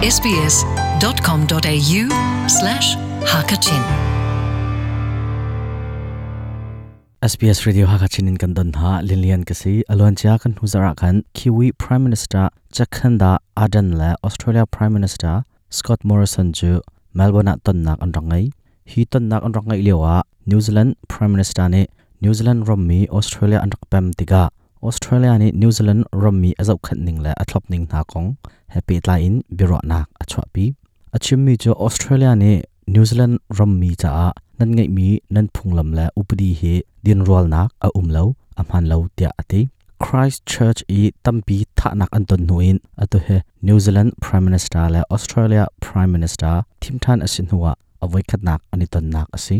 sbs.com.au slash hakachin SBS Radio Hakachinin kan don ha Lilian kasi alon cha kan huzara kan Kiwi Prime Minister Jacinda Ardern la Australia Prime Minister Scott Morrison ju Melbourne ton nak an rangai hi ton nak an rangai lewa New Zealand Prime Minister ne New Zealand rommi Australia an rakpem tiga Australia ni New Zealand rommi azau khat ning la athlop ning na kong. Happy tla in, biro nak achwa pi. Achim mi jo Australia ni New Zealand rommi cha nan ngai mi, nan phunglam la upadi he din rol nak a umlo amhan lo tia ati Christchurch i tampi tha nak an ton nuin. Atu he New Zealand Prime Minister la Australia Prime Minister Tim thimthan asin huwa avoi khat nak ani ton nak asi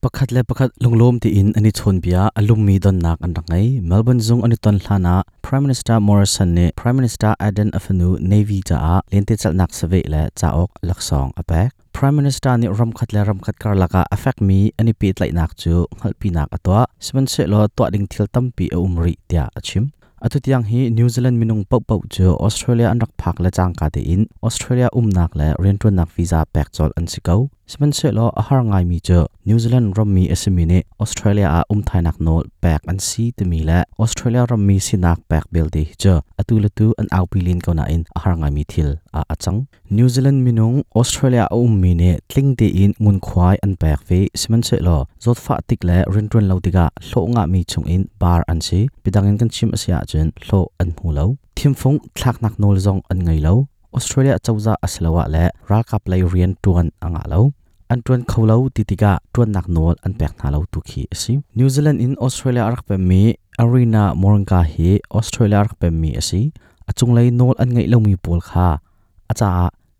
pakhat le pakhat lunglom ti in ani chhon bia alum mi don nak an rangai Melbourne zung ani ton hlana Prime Minister Morrison ne Prime Minister Aden Afanu Navy cha a lente chal nak save le cha ok laksong apek Prime Minister ni ram khat le ram khat kar laka affect mi ani pi tlai nak chu ngal pi nak atwa seven se lo to ding thil tam pi e umri tia achim atu tiang hi New Zealand minung pau pau chu Australia an rak phak le chang ka te in Australia um nak le rentun nak visa pek chol an sikau seven se lo a har ngai mi cho New Zealand ram mi esmi ne Australia a um thai nak nol pek an si te mi la Australia ram mi sinak pek bel de cho atu tu an au pilin ko na in a har ngai mi thil a achang. New Zealand minung Australia a um mi ne tling de in, ngun khwai an pek ve seven se lo zot fa tik le rentun lo tiga hlo nga mi chung in, bar an si pidangin kan chim asia chen, hlo an hu lo. Thim Phong thlak nak nol zong an ngai lo. Australia chawza aslawa le ral kap lai rian tuan anga lo an tuan kholo titika tuan nak nol an pek na lo tu khi asi New Zealand in Australia arak pe mi arena moranka hi Australia arak pe mi asi achung lai nol an ngai lomi pol kha. Acha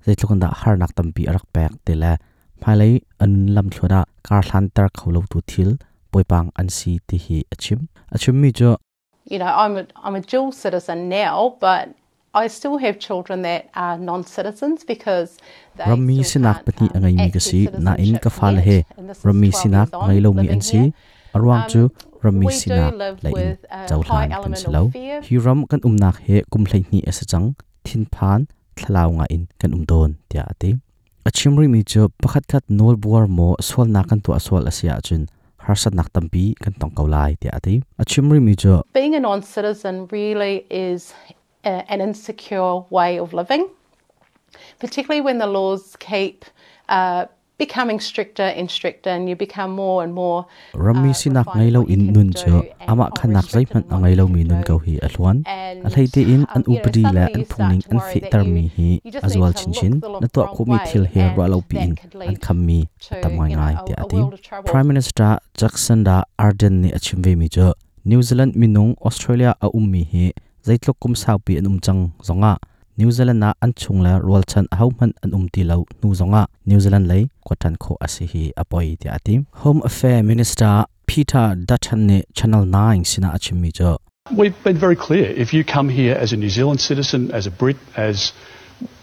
zeitlukanda har nak tampi arak pek te la phalai an lam thloda kar hlan tar kholo tu thil poipang an si ti hi achim. Achim mi jo you know, I'm a, I'm a dual citizen now, but I still have children that are non-citizens because they rammi still sinak pati um, angai mi kasi na in ka fal he. 12 sinak ngai lo mi an si arwang chu Um, do sinak la in chau high hlan kan selo hi ram kan umnak he kum thlai ni asa chang. Thin phan thlau nga in kan um don tia ati achimri mi chu pakhat khat nol buar mo sol na kan tu asol asia chun harsat nak tampi kan tong kaulai tia ati achimri mi chu Being a non-citizen really is uh, an insecure way of living, particularly when the laws keep uh, becoming stricter and stricter and you become more and more rami sinak ngai lo in nun cho ama khanak zai man angai lo mi nun ko hi alwan a hleite in uh, an upadi la an phungning an fi tar mi chinchin azwal chin chin na to ko mi thil he ra lo pi in an kham mi tamai prime minister jackson da arden ni new zealand minung australia a um zaitlok kum sau pi an um chang zonga. New zealand na an chung la rol chan a hauman an um ti lo nu zonga. New zealand lei kwatan kho asi hi apoi ti ati home affair minister peter dutton ni channel 9 sina achim mi jo We've been very clear. If you come here as a New Zealand citizen, as a Brit, as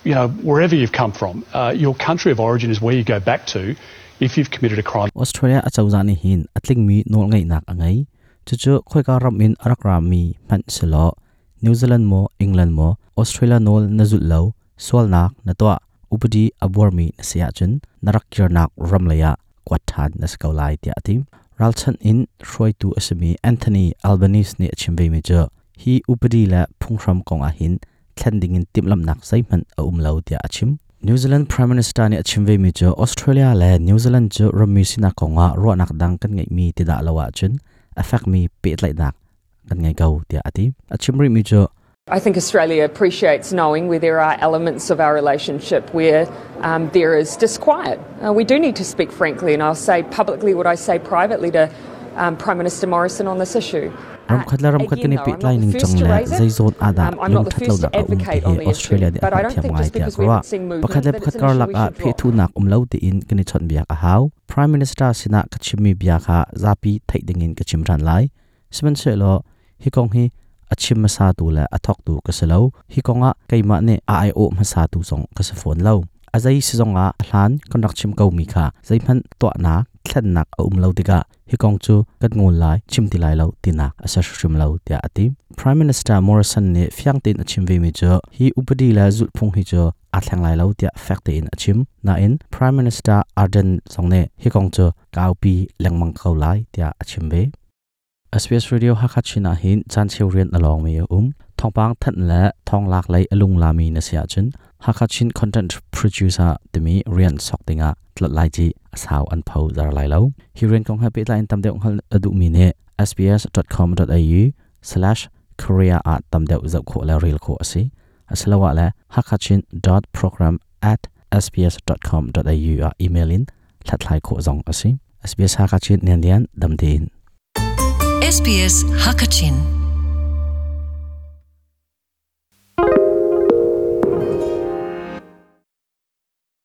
you know, wherever you've come from, uh, your country of origin is where you go back to if you've committed a crime. Australia a chawza ni hin atling mi nol ngai nak angai chu chu khoi ka ram in arak ram mi man selo นิวซีแลนด์โมอังกฤษโมอออสเตรเลียโนอลนจุดเล้วสวลนักนตัวอุปดีอับวอร์มีเสียจนนรักยรนักรำเลียกวาดทานนสกาไลเตียทิมรัลชันอินรวยตัวอสมีแอนโทนีอัลเบนิสเนี่ชิมเบมิเจอฮีอุปดีและพุ่งรำกองอาหินแทนดิ่งติมลำนักไซมันอาอุ้มเลวเตียชิมนิวซีแลนด์พรีเมียร์มิสเตอร์เนี่ยชิมเวมิจอออสเตรเลียและนิวซีแลนด์จอรมีสินักของอะรัวนักดังกันไงมีติดาละวะจนเอฟเฟกมีเปิดไหลนัก kan ngai gau tia ati achimri mi cho I think Australia appreciates knowing where there are elements of our relationship where um, there is disquiet. Uh, we do need to speak frankly, and I'll say publicly what I say privately to um, Prime Minister Morrison on this issue. ram ram khat again, kani though, I'm not the ning chang to le raise it. zai zon ada Um, I'm lum not the thatlo first da to um ti advocate he on the issue, Australia de but I apa don't thiam ngai tia kwa haven't seen movement pakhat le that pakhat kar lak a phe thu nak umlo ti in kani chon biak a haw prime minister sina kachimi bia kha zapi thai dingin kachim ran lai siman se lo hi kong hi achim ma sa tu la athok tu ka selo hi konga ah, keima ne a i o ma sa tu song ka sa phone lo. Azai si zonga ah, hlan, konak chim kau mi kha. Zai phan to na, thlan nak a um lo diga hi kong chu, kat ngol lai, chim ti lai lo tinak asa shrim lo tia ati prime minister morrison ne fyang tin achim ve mi cho hi upadi la zul phung hi cho a thlang lai lo tia fact in achim na in, prime minister arden songne hi kong chu, kau pi lengmang khau lai tia achim ve. SBS Radio Hakachina hin chan cheu rian along me um thongpang that la thong lak lai alung lami na sia chun Hakachin content producer timi rian sok tinga tlat lai ji asau an phau zar lai lo hi rian kong happy line tam deuh hal adu mi ne sbs.com.au/korea at tam deuh zau kho la ril kho asi aslawa la hakachin.program@sbs.com.au a email in thlatlai kho zong asi SBS Hakachin nian lian dam din SBS Hakachin